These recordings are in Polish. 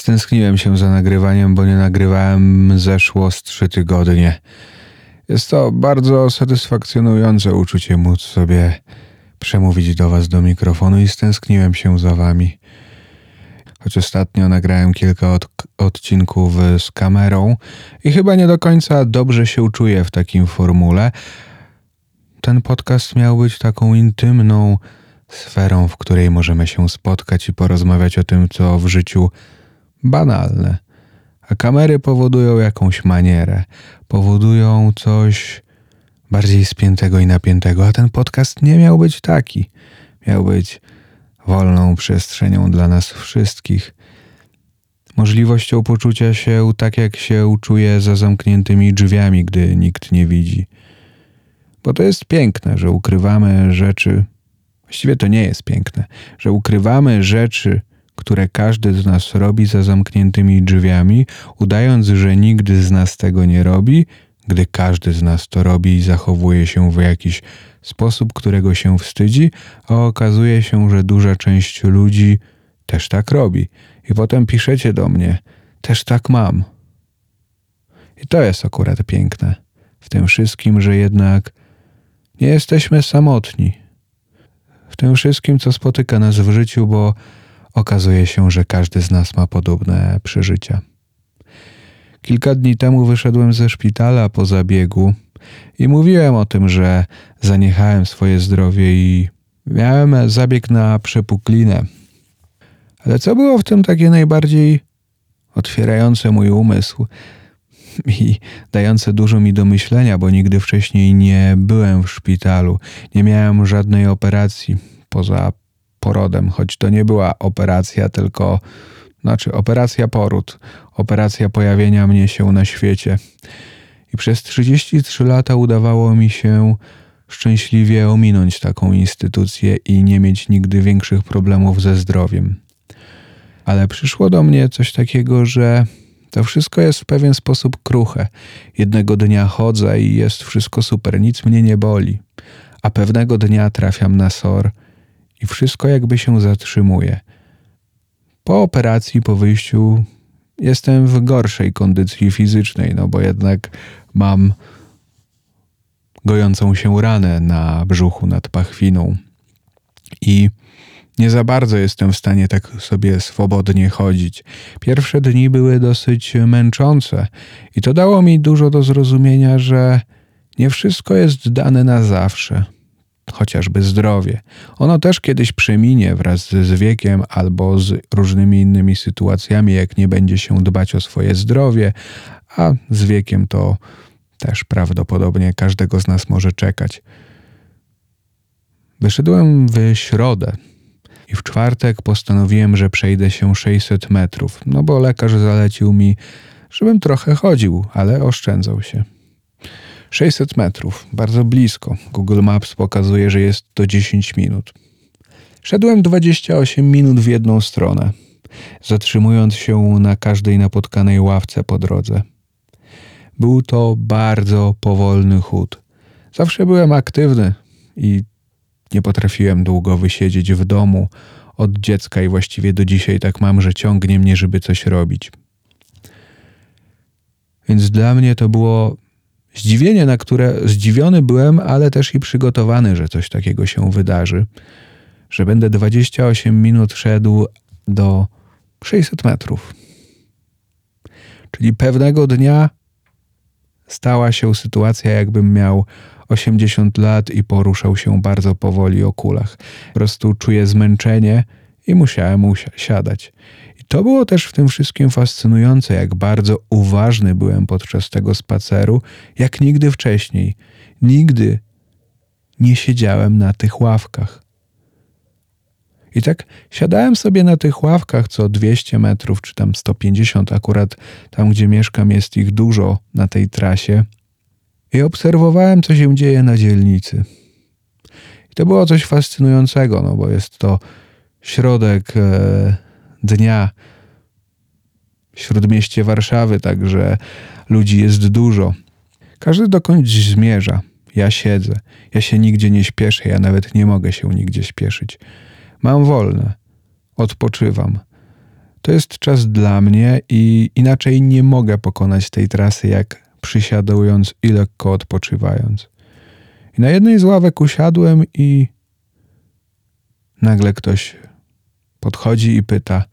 Stęskniłem się za nagrywaniem, bo nie nagrywałem zeszło z trzy tygodnie. Jest to bardzo satysfakcjonujące uczucie móc sobie przemówić do Was do mikrofonu i stęskniłem się za Wami. Choć ostatnio nagrałem kilka od, odcinków z kamerą i chyba nie do końca dobrze się czuję w takim formule. Ten podcast miał być taką intymną sferą, w której możemy się spotkać i porozmawiać o tym, co w życiu banalne. A kamery powodują jakąś manierę, powodują coś bardziej spiętego i napiętego, a ten podcast nie miał być taki. Miał być wolną przestrzenią dla nas wszystkich, możliwością poczucia się tak, jak się czuje za zamkniętymi drzwiami, gdy nikt nie widzi. Bo to jest piękne, że ukrywamy rzeczy, właściwie to nie jest piękne, że ukrywamy rzeczy, które każdy z nas robi za zamkniętymi drzwiami, udając, że nigdy z nas tego nie robi, gdy każdy z nas to robi i zachowuje się w jakiś sposób, którego się wstydzi, a okazuje się, że duża część ludzi też tak robi. I potem piszecie do mnie, też tak mam. I to jest akurat piękne w tym wszystkim, że jednak nie jesteśmy samotni. W tym wszystkim, co spotyka nas w życiu, bo okazuje się, że każdy z nas ma podobne przeżycia. Kilka dni temu wyszedłem ze szpitala po zabiegu i mówiłem o tym, że zaniechałem swoje zdrowie i miałem zabieg na przepuklinę. Ale co było w tym takie najbardziej otwierające mój umysł i dające dużo mi do myślenia, bo nigdy wcześniej nie byłem w szpitalu, nie miałem żadnej operacji poza porodem, choć to nie była operacja, tylko znaczy operacja poród, operacja pojawienia mnie się na świecie. I przez 33 lata udawało mi się szczęśliwie ominąć taką instytucję i nie mieć nigdy większych problemów ze zdrowiem. Ale przyszło do mnie coś takiego, że to wszystko jest w pewien sposób kruche. Jednego dnia chodzę i jest wszystko super, nic mnie nie boli. A pewnego dnia trafiam na SOR i wszystko jakby się zatrzymuje. Po operacji, po wyjściu, jestem w gorszej kondycji fizycznej, no bo jednak mam gojącą się ranę na brzuchu nad pachwiną i nie za bardzo jestem w stanie tak sobie swobodnie chodzić. Pierwsze dni były dosyć męczące i to dało mi dużo do zrozumienia, że nie wszystko jest dane na zawsze chociażby zdrowie. Ono też kiedyś przeminie wraz z wiekiem albo z różnymi innymi sytuacjami, jak nie będzie się dbać o swoje zdrowie, a z wiekiem to też prawdopodobnie każdego z nas może czekać. Wyszedłem w środę i w czwartek postanowiłem, że przejdę się 600 metrów, no bo lekarz zalecił mi, żebym trochę chodził, ale oszczędzał się. 600 metrów, bardzo blisko. Google Maps pokazuje, że jest to 10 minut. Szedłem 28 minut w jedną stronę, zatrzymując się na każdej napotkanej ławce po drodze. Był to bardzo powolny chód. Zawsze byłem aktywny i nie potrafiłem długo wysiedzieć w domu od dziecka i właściwie do dzisiaj tak mam, że ciągnie mnie, żeby coś robić. Więc dla mnie to było Zdziwienie, na które zdziwiony byłem, ale też i przygotowany, że coś takiego się wydarzy, że będę 28 minut szedł do 600 metrów. Czyli pewnego dnia stała się sytuacja, jakbym miał 80 lat i poruszał się bardzo powoli o kulach. Po prostu czuję zmęczenie i musiałem usiadać. To było też w tym wszystkim fascynujące, jak bardzo uważny byłem podczas tego spaceru, jak nigdy wcześniej. Nigdy nie siedziałem na tych ławkach. I tak siadałem sobie na tych ławkach co 200 metrów, czy tam 150, akurat tam, gdzie mieszkam, jest ich dużo na tej trasie, i obserwowałem, co się dzieje na dzielnicy. I to było coś fascynującego, no bo jest to środek e, dnia w śródmieście Warszawy, także ludzi jest dużo. Każdy dokądś zmierza. Ja siedzę, ja się nigdzie nie śpieszę, ja nawet nie mogę się nigdzie śpieszyć. Mam wolne, odpoczywam. To jest czas dla mnie i inaczej nie mogę pokonać tej trasy, jak przysiadując i lekko odpoczywając. I na jednej z ławek usiadłem i nagle ktoś podchodzi i pyta: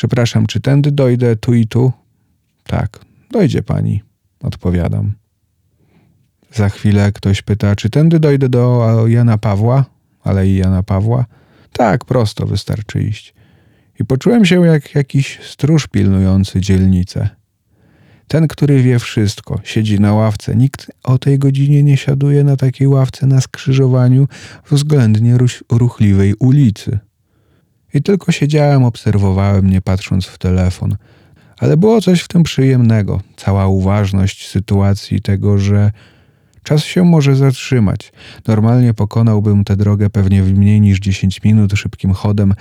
Przepraszam, czy tędy dojdę tu i tu? Tak, dojdzie pani, odpowiadam. Za chwilę ktoś pyta, czy tędy dojdę do Jana Pawła, Alei Jana Pawła? Tak, prosto wystarczy iść. I poczułem się jak jakiś stróż pilnujący dzielnicę. Ten, który wie wszystko, siedzi na ławce. Nikt o tej godzinie nie siaduje na takiej ławce na skrzyżowaniu względnie ruchliwej ulicy. I tylko siedziałem, obserwowałem, nie patrząc w telefon. Ale było coś w tym przyjemnego. Cała uważność sytuacji tego, że czas się może zatrzymać. Normalnie pokonałbym tę drogę pewnie w mniej niż 10 minut szybkim chodem,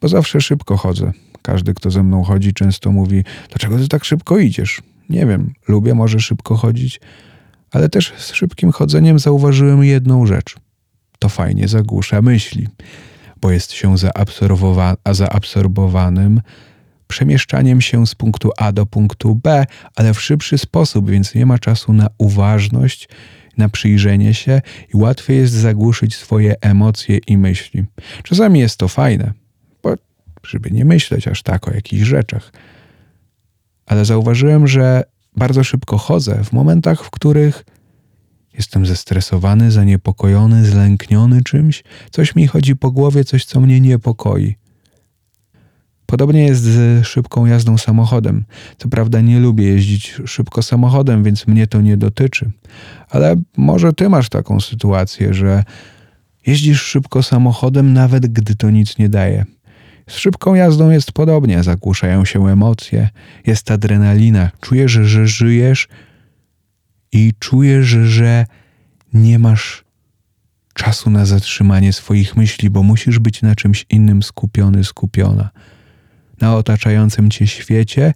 bo zawsze szybko chodzę. Każdy, kto ze mną chodzi, często mówi: Dlaczego ty tak szybko idziesz? Nie wiem, lubię może szybko chodzić, ale też z szybkim chodzeniem zauważyłem jedną rzecz. To fajnie zagłusza myśli, bo jest się zaabsorbowa- zaabsorbowanym przemieszczaniem się z punktu A do punktu B, ale w szybszy sposób, więc nie ma czasu na uważność, na przyjrzenie się i łatwiej jest zagłuszyć swoje emocje i myśli. Czasami jest to fajne, bo żeby nie myśleć aż tak o jakichś rzeczach. Ale zauważyłem, że bardzo szybko chodzę w momentach, w których jestem zestresowany, zaniepokojony, zlękniony czymś, coś mi chodzi po głowie, coś, co mnie niepokoi. Podobnie jest z szybką jazdą samochodem. Co prawda nie lubię jeździć szybko samochodem, więc mnie to nie dotyczy. Ale może ty masz taką sytuację, że jeździsz szybko samochodem, nawet gdy to nic nie daje. Z szybką jazdą jest podobnie, zagłuszają się emocje, jest adrenalina, czujesz, że żyjesz i czujesz, że nie masz czasu na zatrzymanie swoich myśli, bo musisz być na czymś innym skupiony, skupiona na otaczającym cię świecie,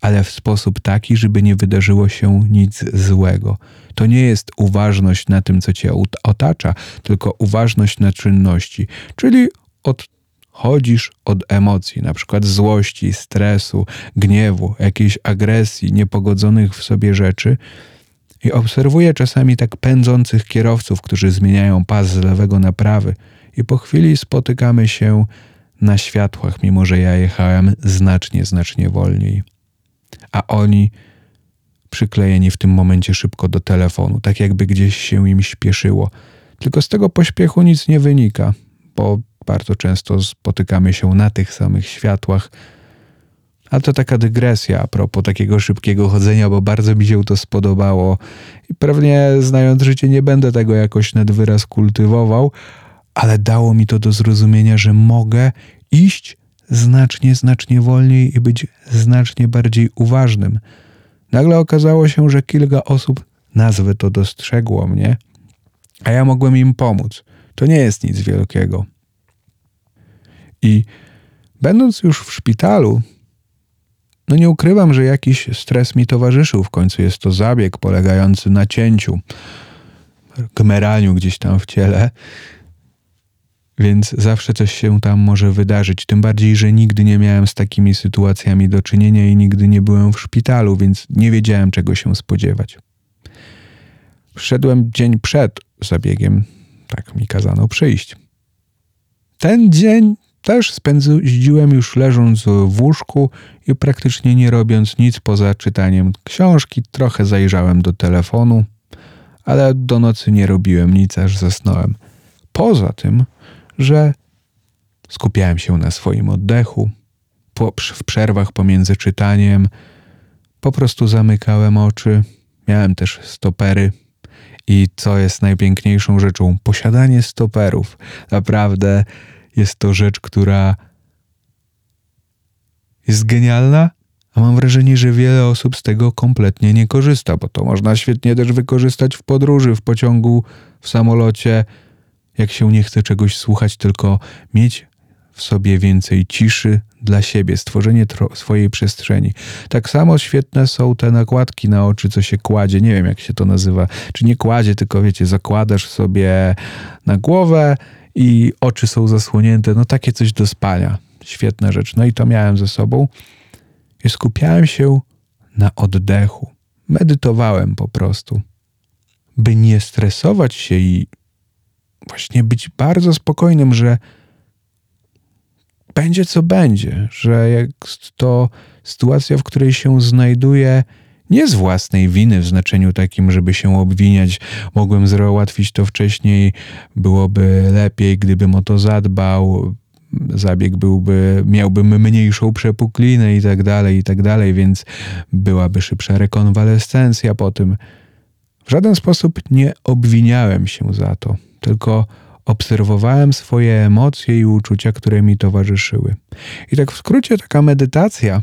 ale w sposób taki, żeby nie wydarzyło się nic złego. To nie jest uważność na tym, co cię otacza, tylko uważność na czynności, czyli odchodzisz od emocji, na przykład złości, stresu, gniewu, jakiejś agresji, niepogodzonych w sobie rzeczy. I obserwuję czasami tak pędzących kierowców, którzy zmieniają pas z lewego na prawy, i po chwili spotykamy się na światłach, mimo że ja jechałem znacznie, znacznie wolniej. A oni przyklejeni w tym momencie szybko do telefonu, tak jakby gdzieś się im śpieszyło. Tylko z tego pośpiechu nic nie wynika, bo bardzo często spotykamy się na tych samych światłach. A to taka dygresja a propos takiego szybkiego chodzenia, bo bardzo mi się to spodobało i pewnie znając życie nie będę tego jakoś nad wyraz kultywował, ale dało mi to do zrozumienia, że mogę iść znacznie, znacznie wolniej i być znacznie bardziej uważnym. Nagle okazało się, że kilka osób, nazwę to, dostrzegło mnie, a ja mogłem im pomóc. To nie jest nic wielkiego. I będąc już w szpitalu, no nie ukrywam, że jakiś stres mi towarzyszył. W końcu jest to zabieg polegający na cięciu, gmeraniu gdzieś tam w ciele więc zawsze coś się tam może wydarzyć. Tym bardziej, że nigdy nie miałem z takimi sytuacjami do czynienia i nigdy nie byłem w szpitalu, więc nie wiedziałem, czego się spodziewać. Przyszedłem dzień przed zabiegiem, tak mi kazano przyjść. Ten dzień też spędziłem już leżąc w łóżku i praktycznie nie robiąc nic poza czytaniem książki. Trochę zajrzałem do telefonu, ale do nocy nie robiłem nic, aż zasnąłem. Poza tym że skupiałem się na swoim oddechu. Po, w przerwach pomiędzy czytaniem po prostu zamykałem oczy. Miałem też stopery. I co jest najpiękniejszą rzeczą? Posiadanie stoperów. Naprawdę jest to rzecz, która jest genialna, a mam wrażenie, że wiele osób z tego kompletnie nie korzysta, bo to można świetnie też wykorzystać w podróży, w pociągu, w samolocie, jak się nie chce czegoś słuchać, tylko mieć w sobie więcej ciszy dla siebie, stworzenie swojej przestrzeni. Tak samo świetne są te nakładki na oczy, co się kładzie. Nie wiem, jak się to nazywa. Czy nie kładzie, tylko wiecie, zakładasz sobie na głowę i oczy są zasłonięte. No takie coś do spania. świetna rzecz. No i to miałem ze sobą. I skupiałem się na oddechu. Medytowałem po prostu, by nie stresować się i właśnie być bardzo spokojnym, że będzie co będzie, że jest to sytuacja, w której się znajduję, nie z własnej winy w znaczeniu takim, żeby się obwiniać. Mogłem załatwić to wcześniej, byłoby lepiej, gdybym o to zadbał. Zabieg byłby, miałbym mniejszą przepuklinę i tak dalej, i tak dalej, więc byłaby szybsza rekonwalescencja po tym. W żaden sposób nie obwiniałem się za to, tylko obserwowałem swoje emocje i uczucia, które mi towarzyszyły. I tak w skrócie taka medytacja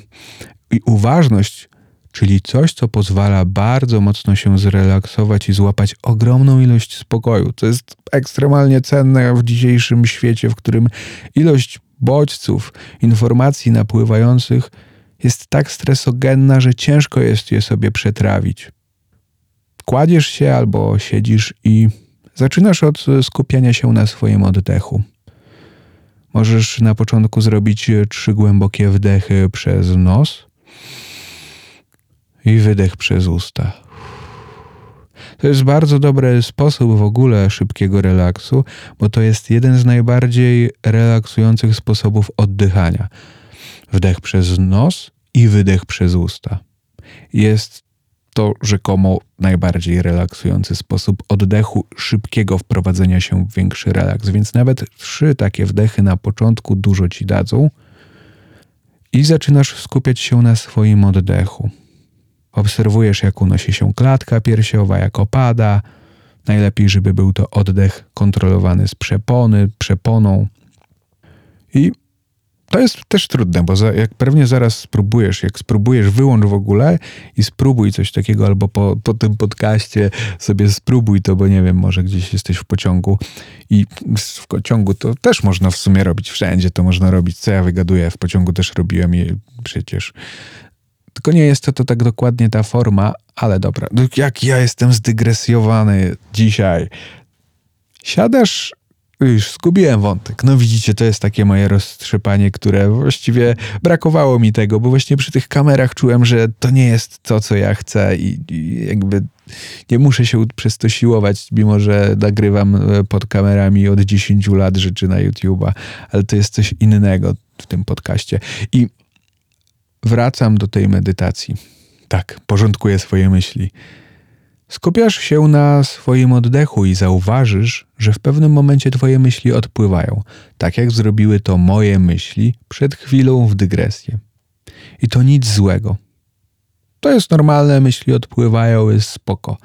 i uważność, czyli coś, co pozwala bardzo mocno się zrelaksować i złapać ogromną ilość spokoju. To jest ekstremalnie cenne w dzisiejszym świecie, w którym ilość bodźców, informacji napływających jest tak stresogenna, że ciężko jest je sobie przetrawić. Kładziesz się albo siedzisz i Zaczynasz od skupiania się na swoim oddechu. Możesz na początku zrobić trzy głębokie wdechy przez nos i wydech przez usta. To jest bardzo dobry sposób w ogóle szybkiego relaksu, bo to jest jeden z najbardziej relaksujących sposobów oddychania. Wdech przez nos i wydech przez usta. Jest to rzekomo najbardziej relaksujący sposób oddechu, szybkiego wprowadzenia się w większy relaks. Więc nawet trzy takie wdechy na początku dużo ci dadzą i zaczynasz skupiać się na swoim oddechu. Obserwujesz, jak unosi się klatka piersiowa, jak opada. Najlepiej, żeby był to oddech kontrolowany z przepony, przeponą. I to jest też trudne, bo za, jak pewnie zaraz spróbujesz, jak spróbujesz, wyłącz w ogóle i spróbuj coś takiego, albo po, po tym podcaście sobie spróbuj to, bo nie wiem, może gdzieś jesteś w pociągu i w pociągu to też można w sumie robić, wszędzie to można robić, co ja wygaduję, w pociągu też robiłem i przecież. Tylko nie jest to, to tak dokładnie ta forma, ale dobra. Jak ja jestem zdygresjowany dzisiaj. Siadasz już zgubiłem wątek. No widzicie, to jest takie moje roztrzepanie, które właściwie brakowało mi tego, bo właśnie przy tych kamerach czułem, że to nie jest to, co ja chcę i, i jakby nie muszę się przez to siłować, mimo że nagrywam e, pod kamerami od 10 lat rzeczy na YouTube'a, ale to jest coś innego w tym podcaście. I wracam do tej medytacji. Tak, porządkuję swoje myśli. Skupiasz się na swoim oddechu i zauważysz, że w pewnym momencie twoje myśli odpływają, tak jak zrobiły to moje myśli przed chwilą w dygresję. I to nic złego. To jest normalne, myśli odpływają, jest spoko,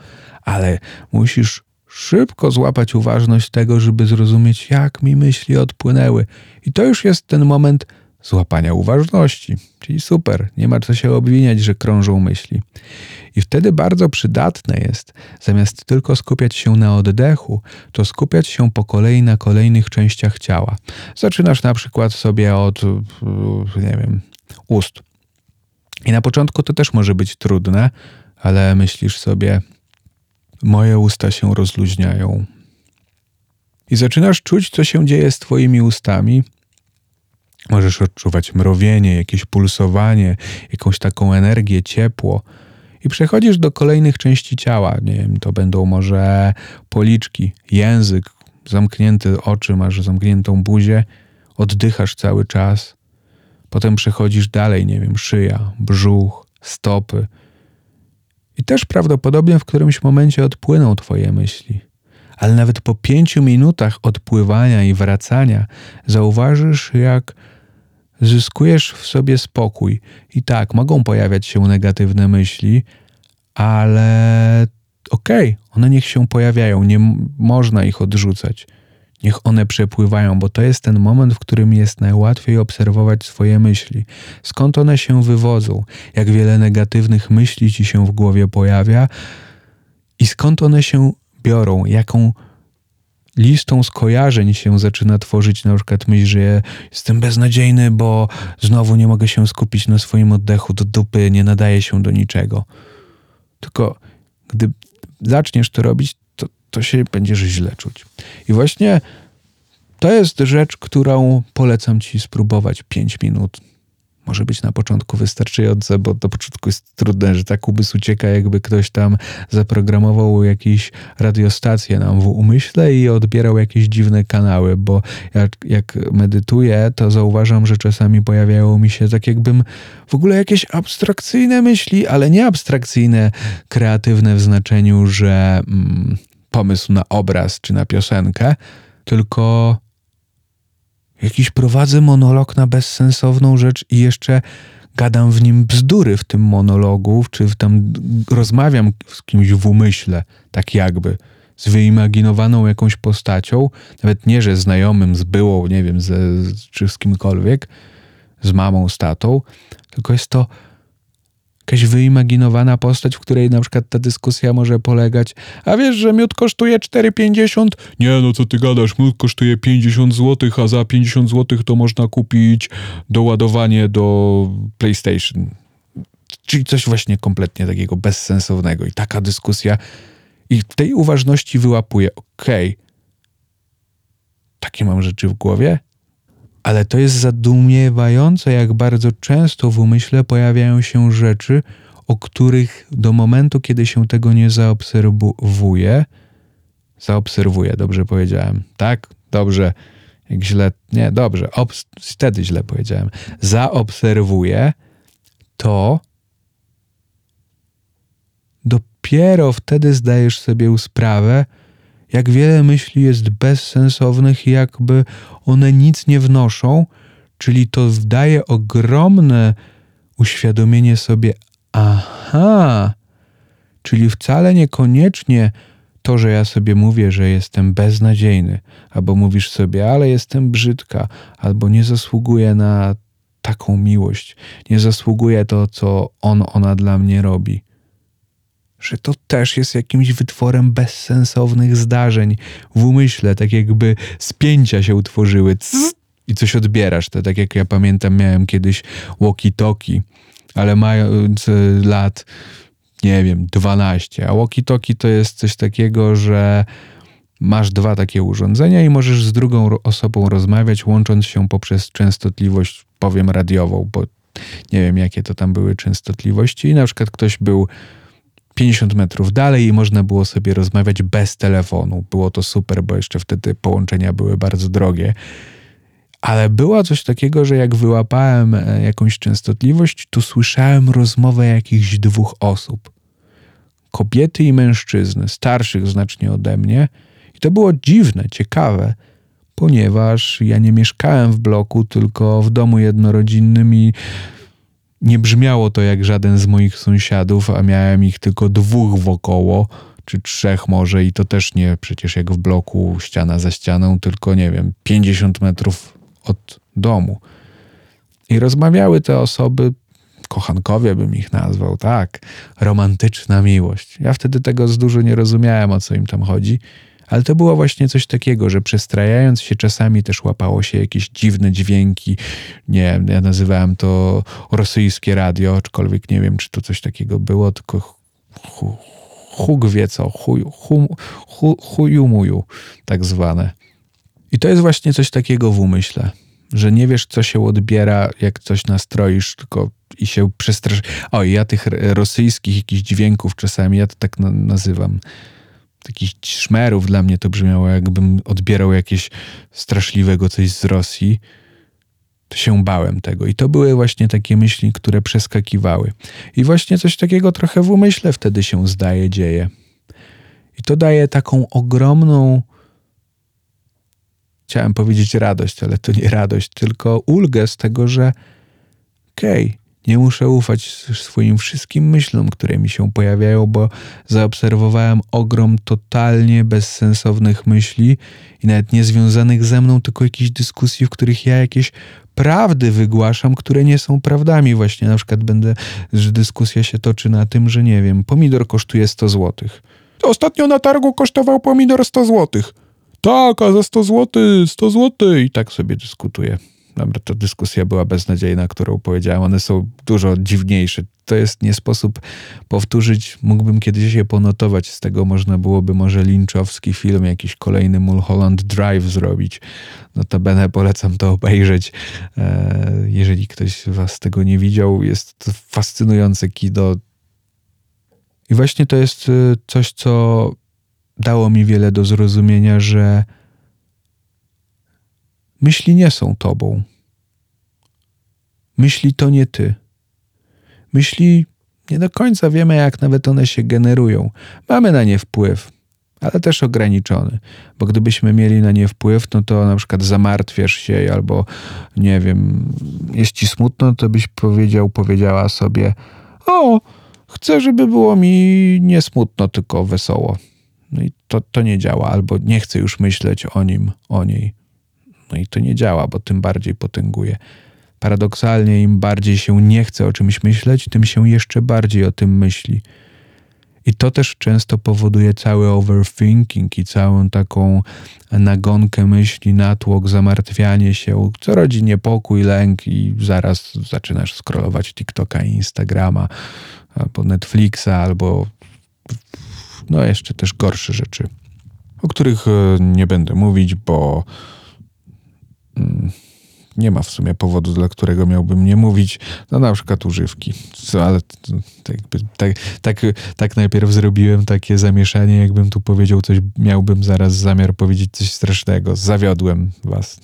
ale musisz szybko złapać uważność tego, żeby zrozumieć, jak mi myśli odpłynęły. I to już jest ten moment złapania uważności. Czyli super, nie ma co się obwiniać, że krążą myśli. I wtedy bardzo przydatne jest, zamiast tylko skupiać się na oddechu, to skupiać się po kolei na kolejnych częściach ciała. Zaczynasz na przykład sobie od, nie wiem, ust. I na początku to też może być trudne, ale myślisz sobie, moje usta się rozluźniają. I zaczynasz czuć, co się dzieje z Twoimi ustami, Możesz odczuwać mrowienie, jakieś pulsowanie, jakąś taką energię, ciepło. I przechodzisz do kolejnych części ciała. Nie wiem, to będą może policzki, język, zamknięte oczy, masz zamkniętą buzię, oddychasz cały czas. Potem przechodzisz dalej, nie wiem, szyja, brzuch, stopy. I też prawdopodobnie w którymś momencie odpłyną Twoje myśli. Ale nawet po pięciu minutach odpływania i wracania zauważysz, jak zyskujesz w sobie spokój. I tak, mogą pojawiać się negatywne myśli, ale okej, okay, one niech się pojawiają, nie można ich odrzucać. Niech one przepływają, bo to jest ten moment, w którym jest najłatwiej obserwować swoje myśli. Skąd one się wywodzą, jak wiele negatywnych myśli ci się w głowie pojawia i skąd one się biorą, jaką listą skojarzeń się zaczyna tworzyć na przykład myśl, że jestem beznadziejny, bo znowu nie mogę się skupić na swoim oddechu do dupy, nie nadaje się do niczego. Tylko gdy zaczniesz to robić, to, to się będziesz źle czuć. I właśnie To jest rzecz, którą polecam ci spróbować 5 minut może być na początku wystarczające, bo na początku jest trudne, że tak umysł ucieka, jakby ktoś tam zaprogramował jakieś radiostacje nam w umyśle i odbierał jakieś dziwne kanały, bo jak, jak medytuję, to zauważam, że czasami pojawiają mi się tak jakbym w ogóle jakieś abstrakcyjne myśli, ale nie abstrakcyjne, kreatywne w znaczeniu, że mm, pomysł na obraz czy na piosenkę, tylko Jakiś prowadzę monolog na bezsensowną rzecz i jeszcze gadam w nim bzdury w tym monologu, czy tam rozmawiam z kimś w umyśle, tak jakby, z wyimaginowaną jakąś postacią, nawet nie, że znajomym, z byłą, nie wiem, ze, czy z kimkolwiek, z mamą, z tatą, tylko jest to jakaś wyimaginowana postać, w której na przykład ta dyskusja może polegać. A wiesz, że miód kosztuje 4,50? Nie, no co ty gadasz, miód kosztuje 50 zł, a za 50 zł to można kupić doładowanie do PlayStation. Czyli coś właśnie kompletnie takiego bezsensownego. I taka dyskusja. I tej uważności wyłapuje, okej, okay, takie mam rzeczy w głowie, ale to jest zadumiewające, jak bardzo często w umyśle pojawiają się rzeczy, o których do momentu, kiedy się tego nie zaobserwuje, zaobserwuje, dobrze powiedziałem, tak? Dobrze, jak źle, nie, dobrze, wtedy źle powiedziałem, zaobserwuje, to dopiero wtedy zdajesz sobie sprawę, jak wiele myśli jest bezsensownych jakby one nic nie wnoszą, czyli to daje ogromne uświadomienie sobie, aha, czyli wcale niekoniecznie to, że ja sobie mówię, że jestem beznadziejny, albo mówisz sobie, ale jestem brzydka, albo nie zasługuję na taką miłość, nie zasługuję to, co on, ona dla mnie robi że to też jest jakimś wytworem bezsensownych zdarzeń w umyśle, tak jakby spięcia się utworzyły i coś odbierasz. To tak jak ja pamiętam, miałem kiedyś walkie-talkie, ale mając e, lat, nie wiem, 12, a walkie-talkie to jest coś takiego, że masz dwa takie urządzenia i możesz z drugą osobą rozmawiać, łącząc się poprzez częstotliwość, powiem radiową, bo nie wiem, jakie to tam były częstotliwości. I na przykład ktoś był 50 metrów dalej i można było sobie rozmawiać bez telefonu. Było to super, bo jeszcze wtedy połączenia były bardzo drogie. Ale było coś takiego, że jak wyłapałem e, jakąś częstotliwość, to słyszałem rozmowę jakichś dwóch osób. Kobiety i mężczyzny, starszych znacznie ode mnie. I to było dziwne, ciekawe, ponieważ ja nie mieszkałem w bloku, tylko w domu jednorodzinnym i nie brzmiało to jak żaden z moich sąsiadów, a miałem ich tylko dwóch wokoło, czy trzech może, i to też nie przecież jak w bloku ściana za ścianą, tylko nie wiem, 50 metrów od domu. I rozmawiały te osoby, kochankowie bym ich nazwał, tak, romantyczna miłość. Ja wtedy tego z dużo nie rozumiałem, o co im tam chodzi ale to było właśnie coś takiego, że przestrajając się czasami też łapało się jakieś dziwne dźwięki. Nie ja nazywałem to rosyjskie radio, aczkolwiek nie wiem, czy to coś takiego było, tylko huk wie co, chuj, hu, hu, hujumuju, tak zwane. I to jest właśnie coś takiego w umyśle, że nie wiesz, co się odbiera, jak coś nastroisz, tylko i się przestrasz. O, ja tych rosyjskich jakichś dźwięków czasami, ja to tak nazywam, takich szmerów dla mnie to brzmiało, jakbym odbierał jakieś straszliwego coś z Rosji. To się bałem tego. I to były właśnie takie myśli, które przeskakiwały. I właśnie coś takiego trochę w umyśle wtedy się zdaje, dzieje. I to daje taką ogromną, chciałem powiedzieć radość, ale to nie radość, tylko ulgę z tego, że okej, okay, nie muszę ufać swoim wszystkim myślom, które mi się pojawiają, bo zaobserwowałem ogrom totalnie bezsensownych myśli i nawet nie związanych ze mną, tylko jakichś dyskusji, w których ja jakieś prawdy wygłaszam, które nie są prawdami. Właśnie na przykład będę, że dyskusja się toczy na tym, że nie wiem, pomidor kosztuje 100 zł. Ostatnio na targu kosztował pomidor 100 zł. Tak, a za 100 zł, 100 zł i tak sobie dyskutuję. Dobra, to dyskusja była beznadziejna, którą powiedziałem, one są dużo dziwniejsze. To jest nie sposób powtórzyć, mógłbym kiedyś je ponotować, z tego można byłoby może linczowski film, jakiś kolejny Mulholland Drive zrobić. Notabene polecam to obejrzeć, e, jeżeli ktoś z was tego nie widział. Jest to fascynujące kino. I właśnie to jest e, coś, co dało mi wiele do zrozumienia, że Myśli nie są tobą. Myśli to nie ty. Myśli nie do końca wiemy, jak nawet one się generują. Mamy na nie wpływ, ale też ograniczony, bo gdybyśmy mieli na nie wpływ, no to na przykład zamartwiasz się albo nie wiem, jest ci smutno, to byś powiedział, powiedziała sobie: O, chcę, żeby było mi nie smutno, tylko wesoło. No i to, to nie działa, albo nie chcę już myśleć o nim, o niej. No i to nie działa, bo tym bardziej potęguje. Paradoksalnie, im bardziej się nie chce o czymś myśleć, tym się jeszcze bardziej o tym myśli. I to też często powoduje cały overthinking i całą taką nagonkę myśli, natłok, zamartwianie się, co rodzi niepokój, lęk i zaraz zaczynasz scrollować TikToka Instagrama, albo Netflixa, albo no jeszcze też gorsze rzeczy, o których e, nie będę mówić, bo nie ma w sumie powodu, dla którego miałbym nie mówić, no na przykład używki. Co, ale tak, tak, tak, tak najpierw zrobiłem takie zamieszanie, jakbym tu powiedział coś, miałbym zaraz zamiar powiedzieć coś strasznego. Zawiodłem was.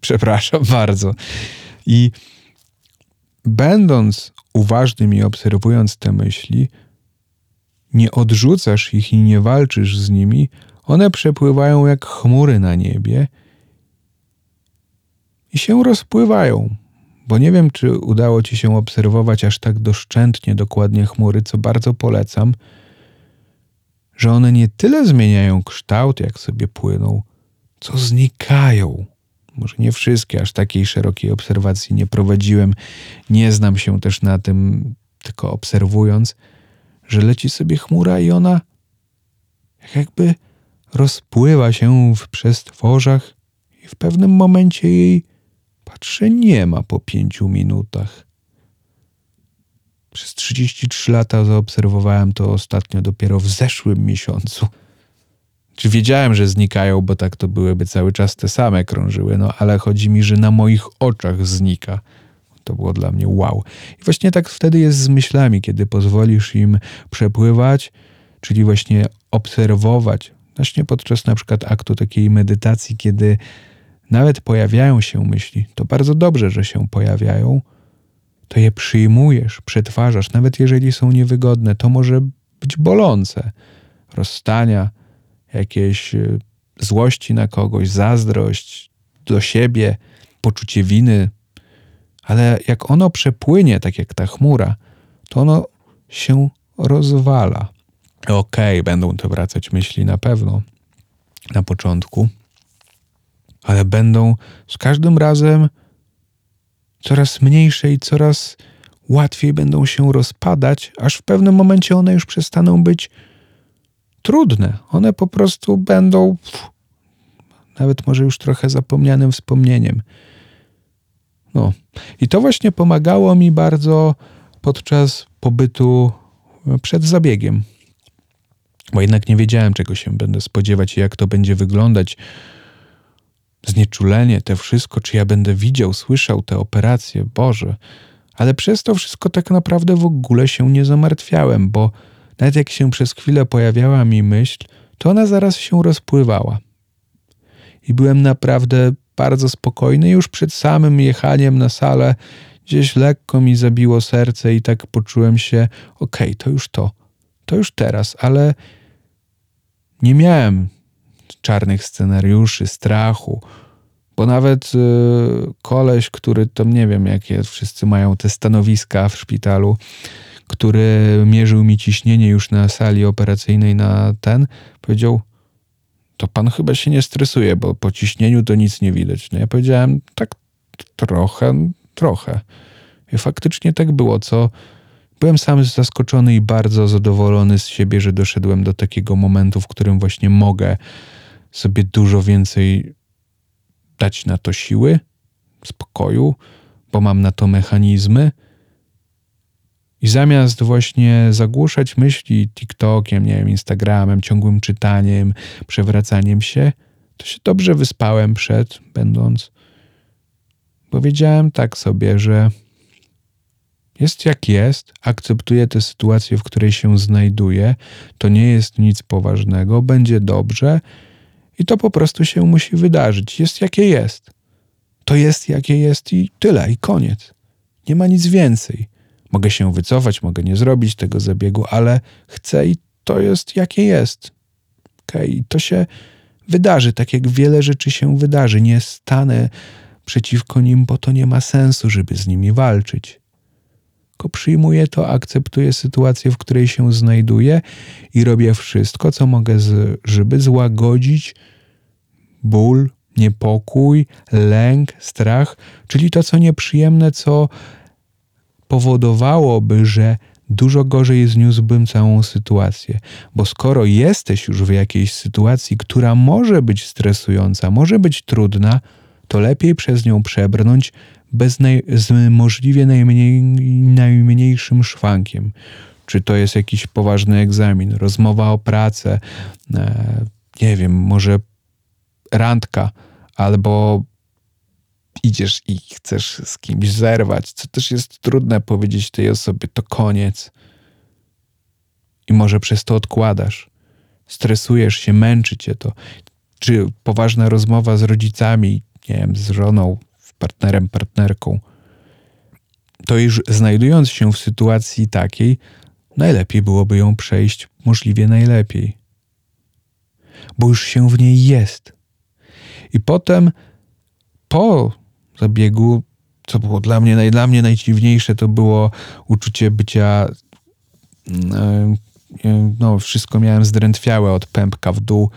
Przepraszam bardzo. I będąc uważnym i obserwując te myśli, nie odrzucasz ich i nie walczysz z nimi, one przepływają jak chmury na niebie – i się rozpływają. Bo nie wiem, czy udało ci się obserwować aż tak doszczętnie dokładnie chmury, co bardzo polecam, że one nie tyle zmieniają kształt, jak sobie płyną, co znikają. Może nie wszystkie, aż takiej szerokiej obserwacji nie prowadziłem, nie znam się też na tym, tylko obserwując, że leci sobie chmura i ona jakby rozpływa się w przestworzach i w pewnym momencie jej Patrzę, nie ma po pięciu minutach. Przez 33 lata zaobserwowałem to ostatnio dopiero w zeszłym miesiącu. Czy wiedziałem, że znikają, bo tak to byłyby cały czas te same krążyły, no ale chodzi mi, że na moich oczach znika. To było dla mnie wow. I właśnie tak wtedy jest z myślami, kiedy pozwolisz im przepływać, czyli właśnie obserwować, właśnie podczas na przykład aktu takiej medytacji, kiedy nawet pojawiają się myśli, to bardzo dobrze, że się pojawiają, to je przyjmujesz, przetwarzasz, nawet jeżeli są niewygodne, to może być bolące. Rozstania, jakieś y, złości na kogoś, zazdrość do siebie, poczucie winy, ale jak ono przepłynie, tak jak ta chmura, to ono się rozwala. Okej, okay, będą to wracać myśli na pewno na początku, ale będą z każdym razem coraz mniejsze i coraz łatwiej będą się rozpadać, aż w pewnym momencie one już przestaną być trudne. One po prostu będą pff, nawet może już trochę zapomnianym wspomnieniem. No. I to właśnie pomagało mi bardzo podczas pobytu przed zabiegiem. Bo jednak nie wiedziałem, czego się będę spodziewać i jak to będzie wyglądać znieczulenie, te wszystko, czy ja będę widział, słyszał te operacje, Boże. Ale przez to wszystko tak naprawdę w ogóle się nie zamartwiałem, bo nawet jak się przez chwilę pojawiała mi myśl, to ona zaraz się rozpływała. I byłem naprawdę bardzo spokojny już przed samym jechaniem na salę. Gdzieś lekko mi zabiło serce i tak poczułem się, okej, okay, to już to, to już teraz, ale nie miałem czarnych scenariuszy, strachu, bo nawet y, koleś, który tam nie wiem, jakie wszyscy mają te stanowiska w szpitalu, który mierzył mi ciśnienie już na sali operacyjnej na ten, powiedział, to pan chyba się nie stresuje, bo po ciśnieniu to nic nie widać. No ja powiedziałem, tak trochę, trochę. I faktycznie tak było, co byłem sam zaskoczony i bardzo zadowolony z siebie, że doszedłem do takiego momentu, w którym właśnie mogę sobie dużo więcej dać na to siły, spokoju, bo mam na to mechanizmy. I zamiast właśnie zagłuszać myśli TikTokiem, nie wiem, Instagramem, ciągłym czytaniem, przewracaniem się, to się dobrze wyspałem przed, będąc. Powiedziałem tak sobie, że jest jak jest, akceptuję tę sytuację, w której się znajduję, to nie jest nic poważnego, będzie dobrze i to po prostu się musi wydarzyć. Jest jakie jest. To jest jakie jest i tyle, i koniec. Nie ma nic więcej. Mogę się wycofać, mogę nie zrobić tego zabiegu, ale chcę i to jest jakie jest. Okay? I to się wydarzy, tak jak wiele rzeczy się wydarzy. Nie stanę przeciwko nim, bo to nie ma sensu, żeby z nimi walczyć. Tylko przyjmuję to, akceptuję sytuację, w której się znajduję i robię wszystko, co mogę, żeby złagodzić ból, niepokój, lęk, strach, czyli to, co nieprzyjemne, co powodowałoby, że dużo gorzej zniósłbym całą sytuację. Bo skoro jesteś już w jakiejś sytuacji, która może być stresująca, może być trudna, to lepiej przez nią przebrnąć bez naj, z możliwie najmniej, najmniejszym szwankiem. Czy to jest jakiś poważny egzamin, rozmowa o pracę, e, nie wiem, może randka, albo idziesz i chcesz z kimś zerwać, co też jest trudne powiedzieć tej osobie, to koniec. I może przez to odkładasz. Stresujesz się, męczy cię to. Czy poważna rozmowa z rodzicami, nie wiem, z żoną, partnerem, partnerką. To już znajdując się w sytuacji takiej, najlepiej byłoby ją przejść możliwie najlepiej. Bo już się w niej jest. I potem po zabiegu, co było dla mnie, dla mnie najdziwniejsze, to było uczucie bycia mm, e, no, wszystko miałem zdrętwiałe od pępka w dół.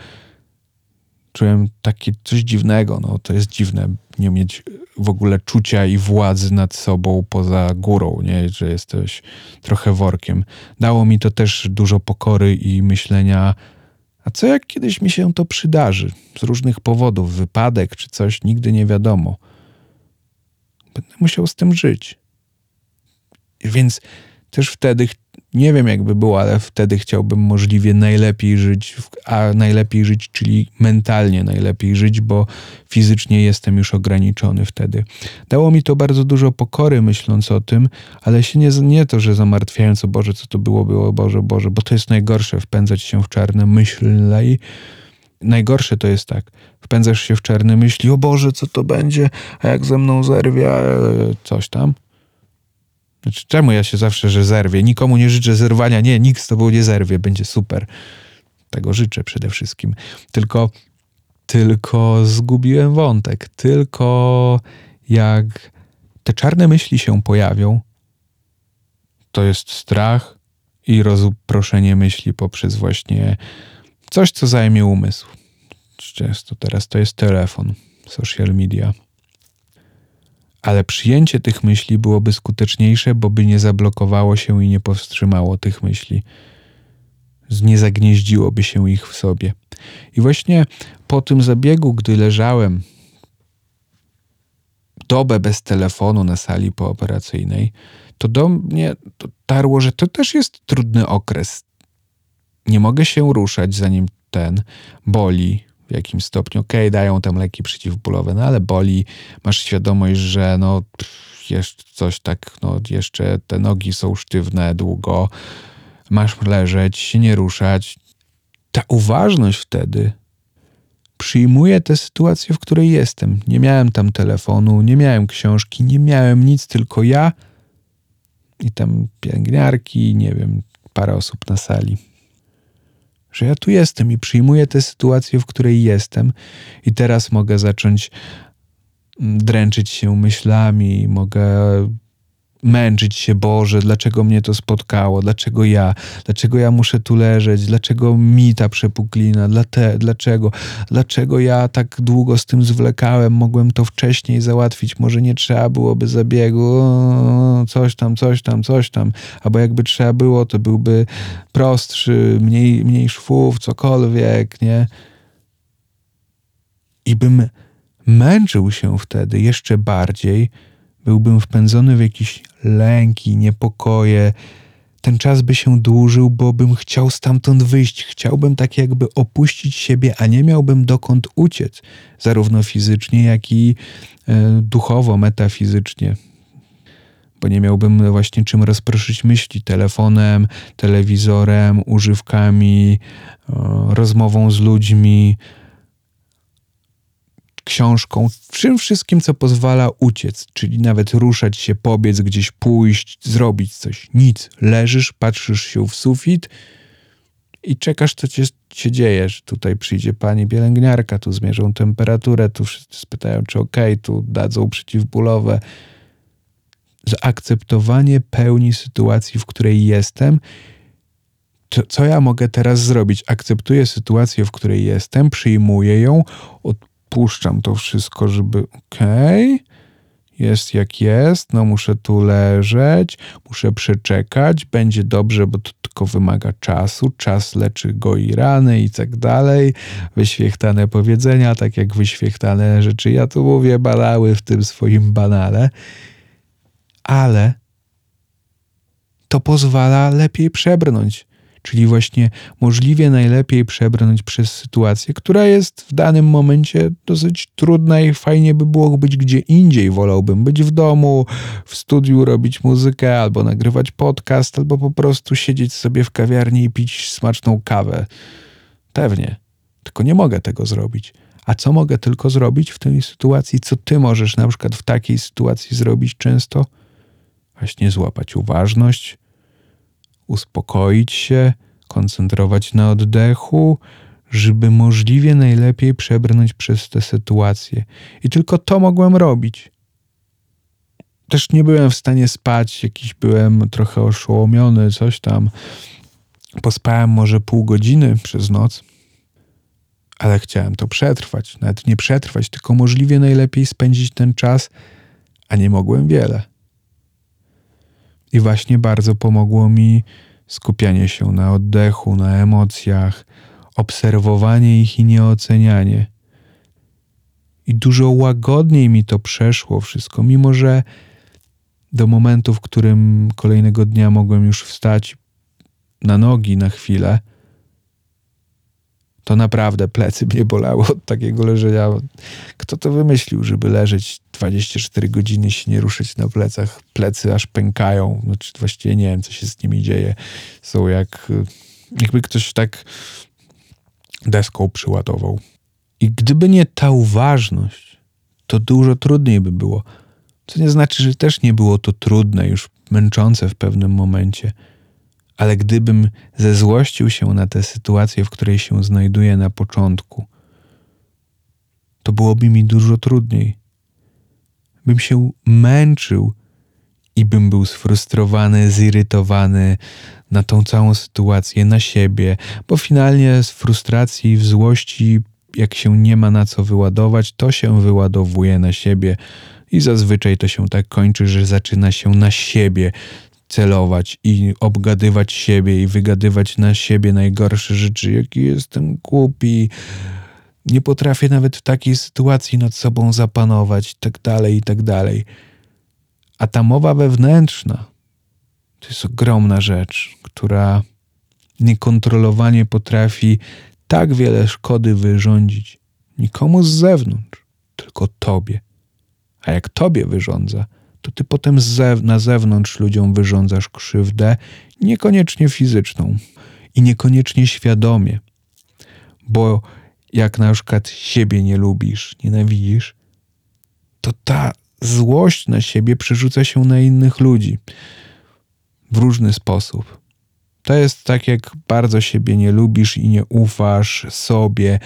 Czułem takie coś dziwnego. No, to jest dziwne nie mieć w ogóle czucia i władzy nad sobą poza górą, nie? że jesteś trochę workiem. Dało mi to też dużo pokory i myślenia, a co jak kiedyś mi się to przydarzy? Z różnych powodów, wypadek czy coś, nigdy nie wiadomo. Będę musiał z tym żyć. Więc też wtedy, nie wiem jakby było, ale wtedy chciałbym możliwie najlepiej żyć, a najlepiej żyć, czyli mentalnie najlepiej żyć, bo fizycznie jestem już ograniczony wtedy. Dało mi to bardzo dużo pokory myśląc o tym, ale się nie, nie to, że zamartwiając o Boże, co to było, było Boże, Boże, bo to jest najgorsze, wpędzać się w czarne myśli. Najgorsze to jest tak, wpędzasz się w czarne myśli, o Boże, co to będzie, a jak ze mną zerwie, coś tam. Znaczy, czemu ja się zawsze, że zerwie? Nikomu nie życzę zerwania. Nie, nikt z tobą nie zerwie, będzie super. Tego życzę przede wszystkim. Tylko, tylko zgubiłem wątek. Tylko jak te czarne myśli się pojawią, to jest strach i rozproszenie myśli poprzez właśnie coś, co zajmie umysł. Często teraz to jest telefon, social media ale przyjęcie tych myśli byłoby skuteczniejsze, bo by nie zablokowało się i nie powstrzymało tych myśli. Nie zagnieździłoby się ich w sobie. I właśnie po tym zabiegu, gdy leżałem dobę bez telefonu na sali pooperacyjnej, to do mnie dotarło, że to też jest trudny okres. Nie mogę się ruszać, zanim ten boli, w jakim stopniu. Okej, okay, dają tam leki przeciwbólowe, no ale boli, masz świadomość, że no jeszcze coś tak, no jeszcze te nogi są sztywne długo, masz leżeć, się nie ruszać. Ta uważność wtedy przyjmuje tę sytuację, w której jestem. Nie miałem tam telefonu, nie miałem książki, nie miałem nic, tylko ja i tam pielęgniarki, nie wiem, parę osób na sali że ja tu jestem i przyjmuję tę sytuację, w której jestem, i teraz mogę zacząć mm, dręczyć się myślami, mogę męczyć się, Boże, dlaczego mnie to spotkało, dlaczego ja, dlaczego ja muszę tu leżeć, dlaczego mi ta przepuklina, dlaczego, dlaczego ja tak długo z tym zwlekałem, mogłem to wcześniej załatwić, może nie trzeba byłoby zabiegu, coś tam, coś tam, coś tam, albo jakby trzeba było, to byłby prostszy, mniej, mniej szwów, cokolwiek, nie? I bym męczył się wtedy jeszcze bardziej, byłbym wpędzony w jakieś lęki, niepokoje. Ten czas by się dłużył, bo bym chciał stamtąd wyjść. Chciałbym tak jakby opuścić siebie, a nie miałbym dokąd uciec, zarówno fizycznie, jak i e, duchowo, metafizycznie bo nie miałbym właśnie czym rozproszyć myśli telefonem, telewizorem, używkami, rozmową z ludźmi, książką, czym wszystkim, co pozwala uciec, czyli nawet ruszać się, pobiec, gdzieś pójść, zrobić coś. Nic. Leżysz, patrzysz się w sufit i czekasz, co ci się dzieje. Że tutaj przyjdzie pani pielęgniarka, tu zmierzą temperaturę, tu wszyscy spytają, czy ok, tu dadzą przeciwbólowe zaakceptowanie pełni sytuacji, w której jestem. Co ja mogę teraz zrobić? Akceptuję sytuację, w której jestem, przyjmuję ją, odpuszczam to wszystko, żeby okej, jest jak jest, no muszę tu leżeć, muszę przeczekać, będzie dobrze, bo to tylko wymaga czasu, czas leczy go i rany i tak dalej, wyświechtane powiedzenia, tak jak wyświechtane rzeczy, ja tu mówię balały w tym swoim banale ale to pozwala lepiej przebrnąć, czyli właśnie możliwie najlepiej przebrnąć przez sytuację, która jest w danym momencie dosyć trudna i fajnie by było być gdzie indziej. Wolałbym być w domu, w studiu robić muzykę, albo nagrywać podcast, albo po prostu siedzieć sobie w kawiarni i pić smaczną kawę. Pewnie, tylko nie mogę tego zrobić. A co mogę tylko zrobić w tej sytuacji? Co ty możesz na przykład w takiej sytuacji zrobić często? właśnie złapać uważność, uspokoić się, koncentrować na oddechu, żeby możliwie najlepiej przebrnąć przez tę sytuację. I tylko to mogłem robić. Też nie byłem w stanie spać, jakiś byłem trochę oszołomiony, coś tam. Pospałem może pół godziny przez noc, ale chciałem to przetrwać. Nawet nie przetrwać, tylko możliwie najlepiej spędzić ten czas, a nie mogłem wiele. I właśnie bardzo pomogło mi skupianie się na oddechu, na emocjach, obserwowanie ich i nieocenianie. I dużo łagodniej mi to przeszło wszystko, mimo że do momentu, w którym kolejnego dnia mogłem już wstać na nogi na chwilę, to naprawdę plecy mnie bolały od takiego leżenia. Kto to wymyślił, żeby leżeć 24 godziny się nie ruszyć na plecach? Plecy aż pękają. Znaczy, właściwie nie wiem, co się z nimi dzieje. Są jak jakby ktoś tak deską przyładował. I gdyby nie ta uważność, to dużo trudniej by było. Co nie znaczy, że też nie było to trudne, już męczące w pewnym momencie – ale gdybym zezłościł się na tę sytuację, w której się znajduję na początku, to byłoby mi dużo trudniej. Bym się męczył i bym był sfrustrowany, zirytowany na tą całą sytuację, na siebie, bo finalnie z frustracji, w złości, jak się nie ma na co wyładować, to się wyładowuje na siebie. I zazwyczaj to się tak kończy, że zaczyna się na siebie celować i obgadywać siebie i wygadywać na siebie najgorsze rzeczy, jaki jestem głupi, nie potrafię nawet w takiej sytuacji nad sobą zapanować, tak dalej, i tak dalej. A ta mowa wewnętrzna to jest ogromna rzecz, która niekontrolowanie potrafi tak wiele szkody wyrządzić nikomu z zewnątrz, tylko tobie. A jak tobie wyrządza, to ty potem zew na zewnątrz ludziom wyrządzasz krzywdę, niekoniecznie fizyczną i niekoniecznie świadomie. Bo jak na przykład siebie nie lubisz, nienawidzisz, to ta złość na siebie przerzuca się na innych ludzi w różny sposób. To jest tak, jak bardzo siebie nie lubisz i nie ufasz sobie,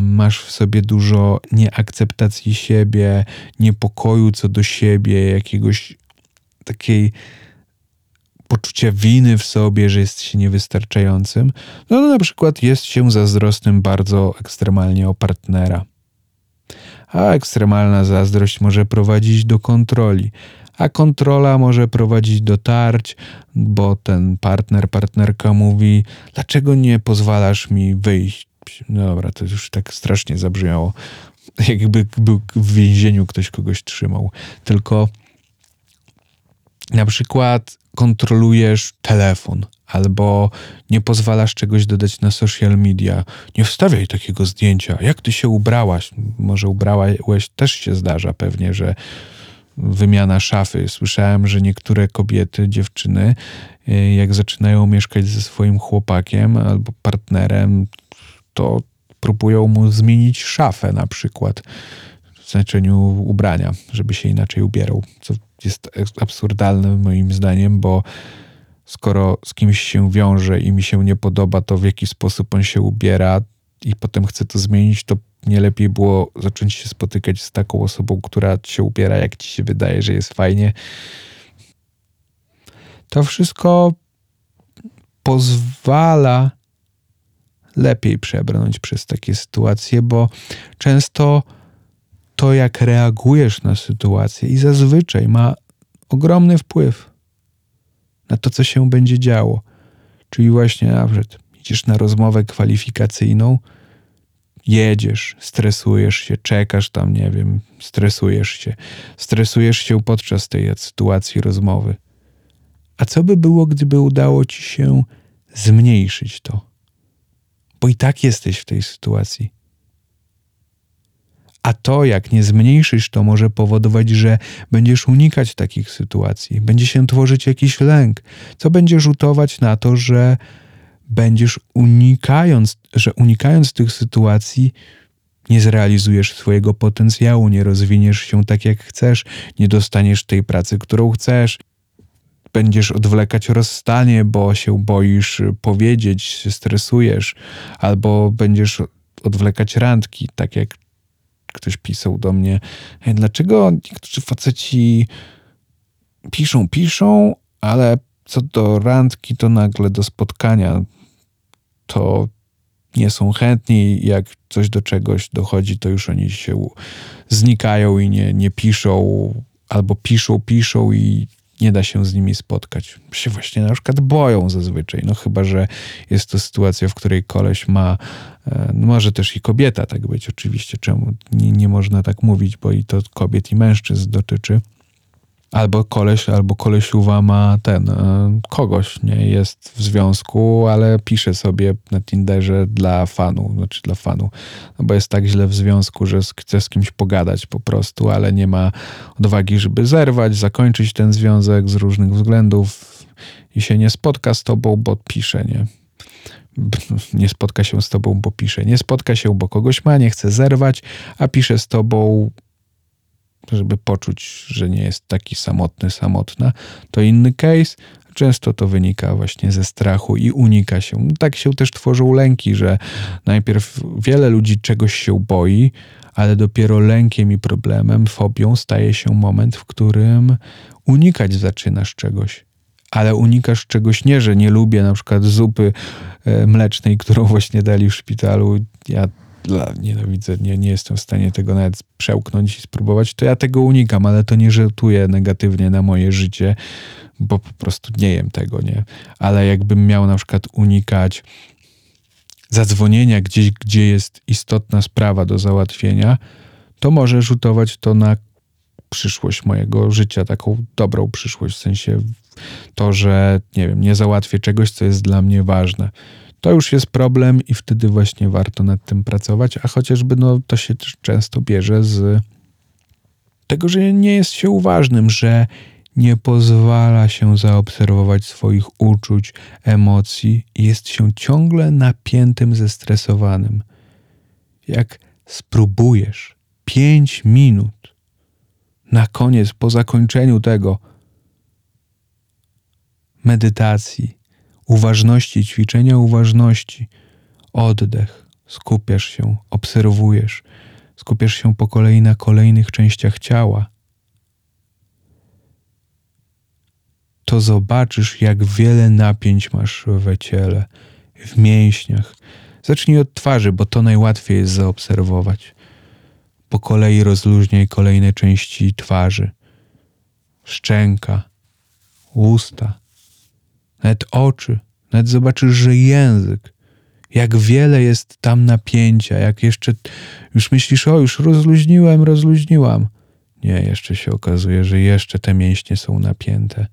masz w sobie dużo nieakceptacji siebie, niepokoju co do siebie, jakiegoś takiej poczucia winy w sobie, że jest się niewystarczającym. No, no na przykład jest się zazdrosnym bardzo ekstremalnie o partnera. A ekstremalna zazdrość może prowadzić do kontroli a kontrola może prowadzić do tarć, bo ten partner, partnerka mówi: Dlaczego nie pozwalasz mi wyjść? No dobra, to już tak strasznie zabrzmiało. jakby był w więzieniu ktoś kogoś trzymał. Tylko na przykład kontrolujesz telefon albo nie pozwalasz czegoś dodać na social media. Nie wstawiaj takiego zdjęcia. Jak ty się ubrałaś? Może ubrałeś, też się zdarza pewnie, że wymiana szafy. Słyszałem, że niektóre kobiety, dziewczyny, y, jak zaczynają mieszkać ze swoim chłopakiem albo partnerem, to próbują mu zmienić szafę na przykład w znaczeniu ubrania, żeby się inaczej ubierał, co jest absurdalne moim zdaniem, bo skoro z kimś się wiąże i mi się nie podoba to, w jaki sposób on się ubiera i potem chce to zmienić, to nie lepiej było zacząć się spotykać z taką osobą, która się ubiera, jak ci się wydaje, że jest fajnie. To wszystko pozwala lepiej przebrnąć przez takie sytuacje, bo często to, jak reagujesz na sytuację, i zazwyczaj ma ogromny wpływ na to, co się będzie działo. Czyli właśnie nawet idziesz na rozmowę kwalifikacyjną, jedziesz, stresujesz się, czekasz tam, nie wiem, stresujesz się, stresujesz się podczas tej sytuacji rozmowy. A co by było, gdyby udało ci się zmniejszyć to? Bo i tak jesteś w tej sytuacji. A to, jak nie zmniejszysz, to może powodować, że będziesz unikać takich sytuacji, będzie się tworzyć jakiś lęk, co będzie rzutować na to, że będziesz unikając, że unikając tych sytuacji, nie zrealizujesz swojego potencjału, nie rozwiniesz się tak jak chcesz, nie dostaniesz tej pracy, którą chcesz. Będziesz odwlekać rozstanie, bo się boisz powiedzieć, się stresujesz, albo będziesz odwlekać randki, tak jak ktoś pisał do mnie, dlaczego niektórzy faceci piszą, piszą, ale co do randki, to nagle do spotkania to nie są chętni, jak coś do czegoś dochodzi, to już oni się znikają i nie, nie piszą, albo piszą, piszą i nie da się z nimi spotkać. Się właśnie na przykład boją zazwyczaj, no chyba, że jest to sytuacja, w której koleś ma, e, no może też i kobieta tak być oczywiście, czemu nie, nie można tak mówić, bo i to kobiet i mężczyzn dotyczy albo koleś, albo kolesiuwa ma ten, e, kogoś, nie, jest w związku, ale pisze sobie na Tinderze dla fanu, znaczy dla fanu, no bo jest tak źle w związku, że chce z kimś pogadać po prostu, ale nie ma odwagi, żeby zerwać, zakończyć ten związek z różnych względów i się nie spotka z tobą, bo pisze, nie. Nie spotka się z tobą, bo pisze. Nie spotka się, bo kogoś ma, nie chce zerwać, a pisze z tobą, żeby poczuć, że nie jest taki samotny, samotna, to inny case. Często to wynika właśnie ze strachu i unika się. Tak się też tworzą lęki, że najpierw wiele ludzi czegoś się boi, ale dopiero lękiem i problemem, fobią staje się moment, w którym unikać zaczynasz czegoś. Ale unikasz czegoś nie, że nie lubię na przykład zupy e, mlecznej, którą właśnie dali w szpitalu. Ja dla, nienawidzę, nie, nie jestem w stanie tego nawet przełknąć i spróbować, to ja tego unikam, ale to nie rzutuje negatywnie na moje życie, bo po prostu nie jem tego, nie. Ale jakbym miał na przykład unikać zadzwonienia gdzieś, gdzie jest istotna sprawa do załatwienia, to może rzutować to na przyszłość mojego życia, taką dobrą przyszłość, w sensie to, że nie wiem, nie załatwię czegoś, co jest dla mnie ważne to już jest problem i wtedy właśnie warto nad tym pracować, a chociażby no, to się też często bierze z tego, że nie jest się uważnym, że nie pozwala się zaobserwować swoich uczuć, emocji i jest się ciągle napiętym, zestresowanym. Jak spróbujesz pięć minut na koniec, po zakończeniu tego medytacji, uważności, ćwiczenia uważności, oddech, skupiasz się, obserwujesz, skupiasz się po kolei na kolejnych częściach ciała, to zobaczysz, jak wiele napięć masz we ciele, w mięśniach. Zacznij od twarzy, bo to najłatwiej jest zaobserwować. Po kolei rozluźniaj kolejne części twarzy. Szczęka, usta, nawet oczy, nawet zobaczysz, że język Jak wiele jest tam napięcia, jak jeszcze już myślisz, o, już rozluźniłem, rozluźniłam. Nie, jeszcze się okazuje, że jeszcze te mięśnie są napięte.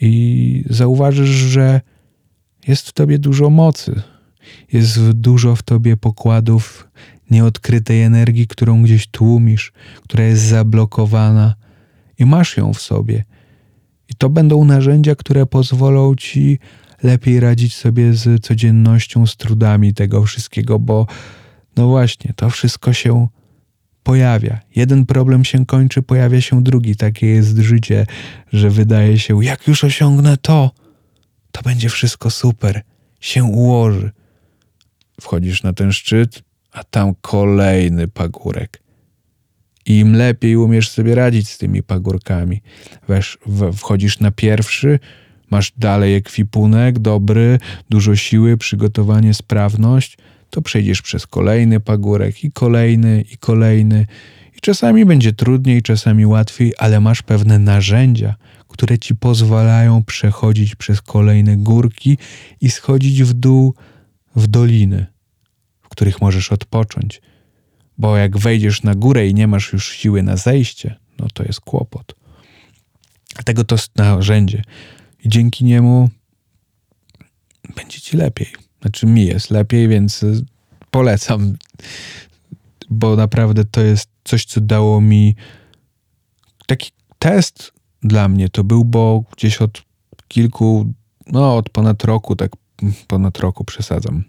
I zauważysz, że jest w tobie dużo mocy, jest dużo w tobie pokładów nieodkrytej energii, którą gdzieś tłumisz, która jest zablokowana i masz ją w sobie. I to będą narzędzia, które pozwolą ci lepiej radzić sobie z codziennością, z trudami tego wszystkiego, bo no właśnie, to wszystko się pojawia. Jeden problem się kończy, pojawia się drugi. Takie jest życie, że wydaje się, jak już osiągnę to, to będzie wszystko super, się ułoży. Wchodzisz na ten szczyt, a tam kolejny pagórek. Im lepiej umiesz sobie radzić z tymi pagórkami. Wesz, wchodzisz na pierwszy, masz dalej ekwipunek dobry, dużo siły, przygotowanie, sprawność, to przejdziesz przez kolejny pagórek i kolejny i kolejny. I czasami będzie trudniej, czasami łatwiej, ale masz pewne narzędzia, które ci pozwalają przechodzić przez kolejne górki i schodzić w dół w doliny, w których możesz odpocząć. Bo jak wejdziesz na górę i nie masz już siły na zejście, no to jest kłopot. Dlatego to jest narzędzie. I dzięki niemu będzie ci lepiej. Znaczy mi jest lepiej, więc y, polecam, bo naprawdę to jest coś, co dało mi taki test dla mnie to był, bo gdzieś od kilku, no od ponad roku, tak ponad roku przesadzam,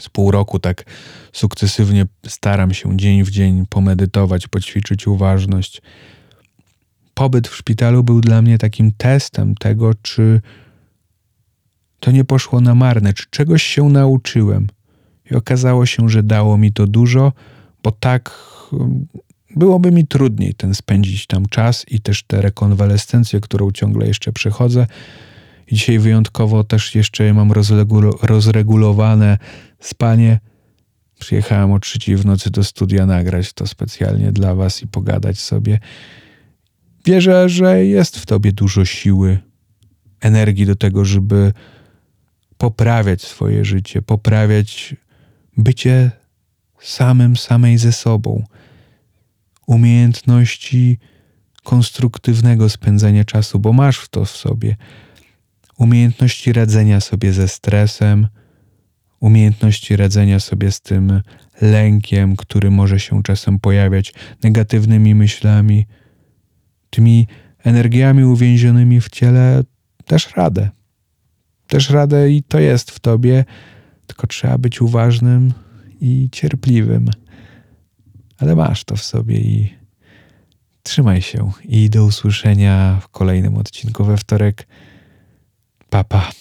z pół roku tak sukcesywnie staram się dzień w dzień pomedytować, poćwiczyć uważność. Pobyt w szpitalu był dla mnie takim testem tego, czy to nie poszło na marne, czy czegoś się nauczyłem. I okazało się, że dało mi to dużo, bo tak byłoby mi trudniej ten spędzić tam czas i też tę rekonwalescencję, którą ciągle jeszcze przechodzę. Dzisiaj wyjątkowo też jeszcze mam rozregulowane spanie. Przyjechałem o trzeciej w nocy do studia nagrać to specjalnie dla was i pogadać sobie. Wierzę, że jest w tobie dużo siły, energii do tego, żeby poprawiać swoje życie, poprawiać bycie samym, samej ze sobą umiejętności konstruktywnego spędzania czasu, bo masz to w sobie. Umiejętności radzenia sobie ze stresem, umiejętności radzenia sobie z tym lękiem, który może się czasem pojawiać, negatywnymi myślami, tymi energiami uwięzionymi w ciele, też radę. Też radę i to jest w tobie, tylko trzeba być uważnym i cierpliwym ale masz to w sobie i trzymaj się. I do usłyszenia w kolejnym odcinku we wtorek. 爸爸